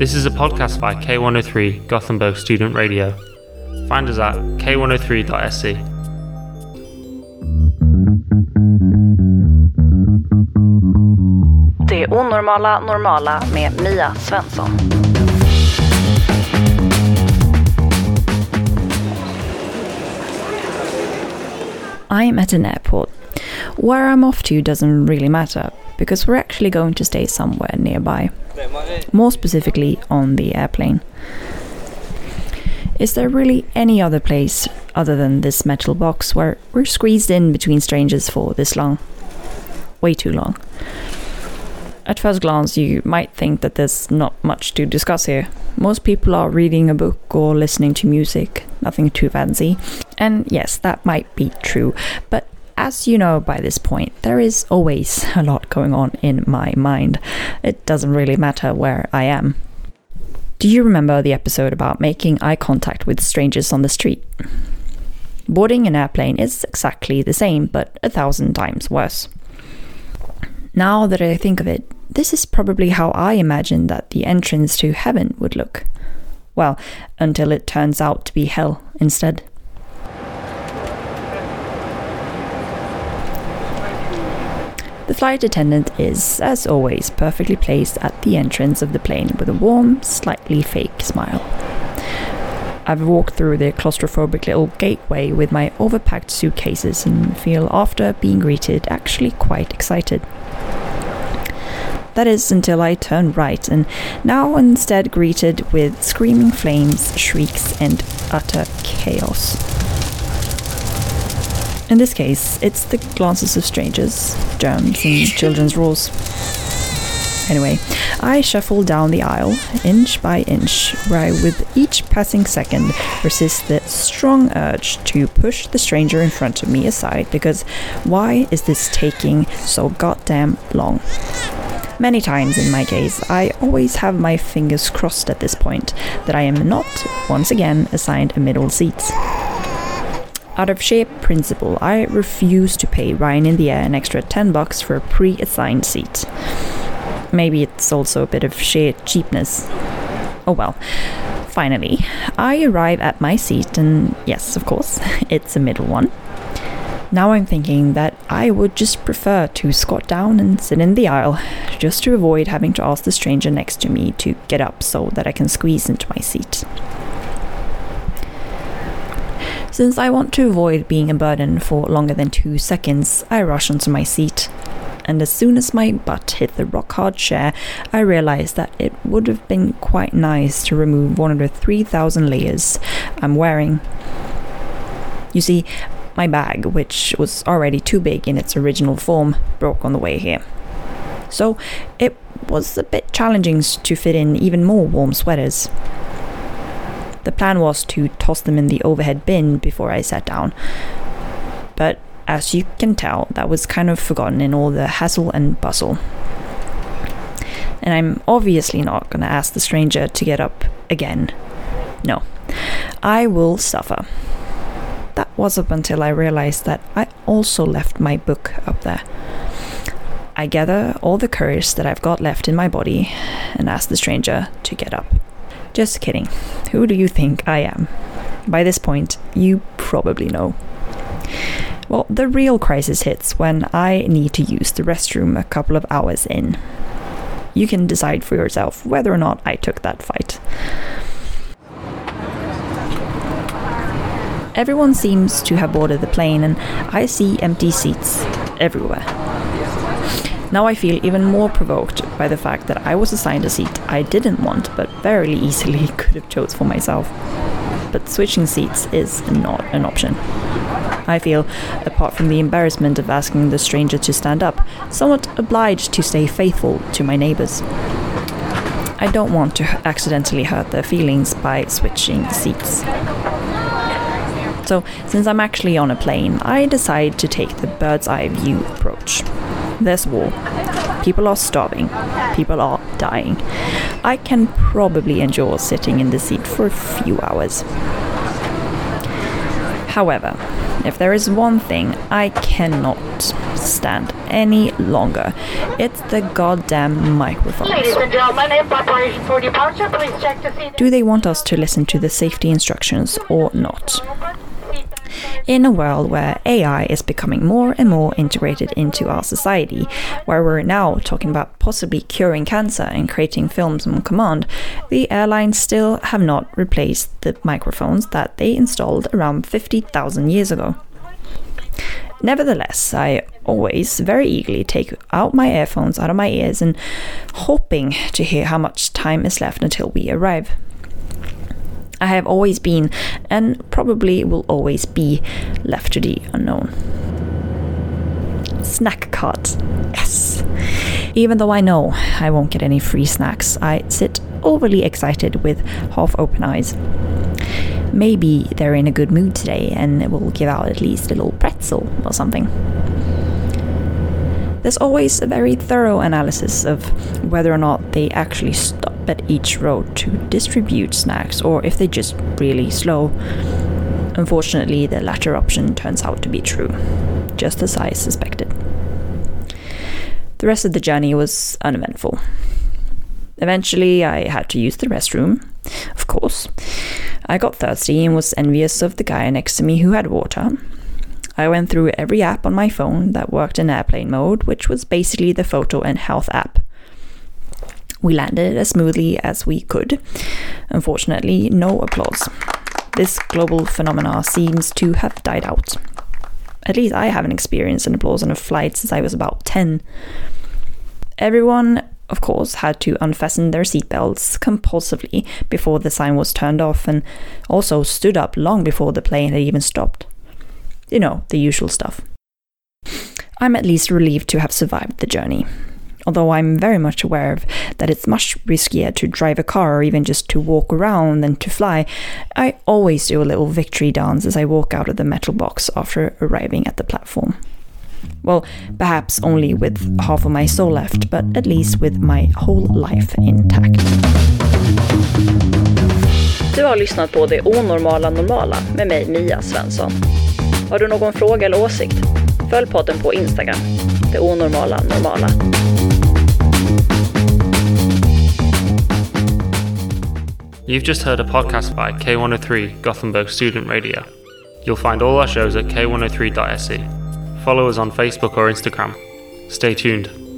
This is a podcast by K103 Gothenburg Student Radio. Find us at k103.se. Det onormala normala med Mia Svensson. I'm at an airport. Where I'm off to doesn't really matter because we're actually going to stay somewhere nearby. More specifically, on the airplane. Is there really any other place other than this metal box where we're squeezed in between strangers for this long? Way too long. At first glance, you might think that there's not much to discuss here. Most people are reading a book or listening to music, nothing too fancy. And yes, that might be true, but as you know by this point, there is always a lot going on in my mind. It doesn't really matter where I am. Do you remember the episode about making eye contact with strangers on the street? Boarding an airplane is exactly the same, but a thousand times worse. Now that I think of it, this is probably how I imagined that the entrance to heaven would look. Well, until it turns out to be hell instead. The flight attendant is, as always, perfectly placed at the entrance of the plane with a warm, slightly fake smile. I've walked through the claustrophobic little gateway with my overpacked suitcases and feel, after being greeted, actually quite excited. That is until I turn right and now instead greeted with screaming flames, shrieks, and utter chaos. In this case, it's the glances of strangers, germs, and children's roars. Anyway, I shuffle down the aisle, inch by inch, where I, with each passing second, resist the strong urge to push the stranger in front of me aside because why is this taking so goddamn long? Many times in my case, I always have my fingers crossed at this point that I am not, once again, assigned a middle seat. Out of sheer principle, I refuse to pay Ryan in the Air an extra 10 bucks for a pre assigned seat. Maybe it's also a bit of sheer cheapness. Oh well. Finally, I arrive at my seat, and yes, of course, it's a middle one. Now I'm thinking that I would just prefer to squat down and sit in the aisle, just to avoid having to ask the stranger next to me to get up so that I can squeeze into my seat. Since I want to avoid being a burden for longer than two seconds, I rush onto my seat. And as soon as my butt hit the rock hard chair, I realized that it would have been quite nice to remove one of the 3,000 layers I'm wearing. You see, my bag, which was already too big in its original form, broke on the way here. So it was a bit challenging to fit in even more warm sweaters. The plan was to toss them in the overhead bin before I sat down. But as you can tell, that was kind of forgotten in all the hassle and bustle. And I'm obviously not going to ask the stranger to get up again. No, I will suffer. That was up until I realized that I also left my book up there. I gather all the courage that I've got left in my body and ask the stranger to get up. Just kidding. Who do you think I am? By this point, you probably know. Well, the real crisis hits when I need to use the restroom a couple of hours in. You can decide for yourself whether or not I took that fight. Everyone seems to have boarded the plane, and I see empty seats everywhere. Now I feel even more provoked by the fact that I was assigned a seat I didn't want, but very easily could have chose for myself. But switching seats is not an option. I feel, apart from the embarrassment of asking the stranger to stand up, somewhat obliged to stay faithful to my neighbors. I don't want to accidentally hurt their feelings by switching seats. So, since I'm actually on a plane, I decide to take the bird's eye view approach. There's war. People are starving. People are dying. I can probably endure sitting in the seat for a few hours. However, if there is one thing I cannot stand any longer. It's the goddamn microphones. Ladies and gentlemen, in preparation for departure, please check to see Do they want us to listen to the safety instructions or not? In a world where AI is becoming more and more integrated into our society, where we're now talking about possibly curing cancer and creating films on command, the airlines still have not replaced the microphones that they installed around 50,000 years ago. Nevertheless, I always very eagerly take out my earphones out of my ears and hoping to hear how much time is left until we arrive. I have always been, and probably will always be, left to the unknown. Snack cards. Yes. Even though I know I won't get any free snacks, I sit overly excited with half open eyes. Maybe they're in a good mood today and will give out at least a little pretzel or something. There's always a very thorough analysis of whether or not they actually stop at each road to distribute snacks or if they're just really slow. Unfortunately, the latter option turns out to be true, just as I suspected. The rest of the journey was uneventful. Eventually, I had to use the restroom, of course. I got thirsty and was envious of the guy next to me who had water. I went through every app on my phone that worked in airplane mode, which was basically the photo and health app. We landed as smoothly as we could. Unfortunately, no applause. This global phenomena seems to have died out. At least I haven't experienced an applause on a flight since I was about 10. Everyone, of course, had to unfasten their seatbelts compulsively before the sign was turned off and also stood up long before the plane had even stopped. You know, the usual stuff. I'm at least relieved to have survived the journey. Although I'm very much aware of that it's much riskier to drive a car or even just to walk around than to fly, I always do a little victory dance as I walk out of the metal box after arriving at the platform. Well, perhaps only with half of my soul left, but at least with my whole life intact. Du har lyssnat på Det onormala normala med mig Mia Svensson. Har du någon fråga eller åsikt? Följ podden på Instagram, Det onormala normala. You've just heard a podcast by K103 Gothenburg Student Radio. You'll find all our shows at k103.se. Follow us on Facebook or Instagram. Stay tuned.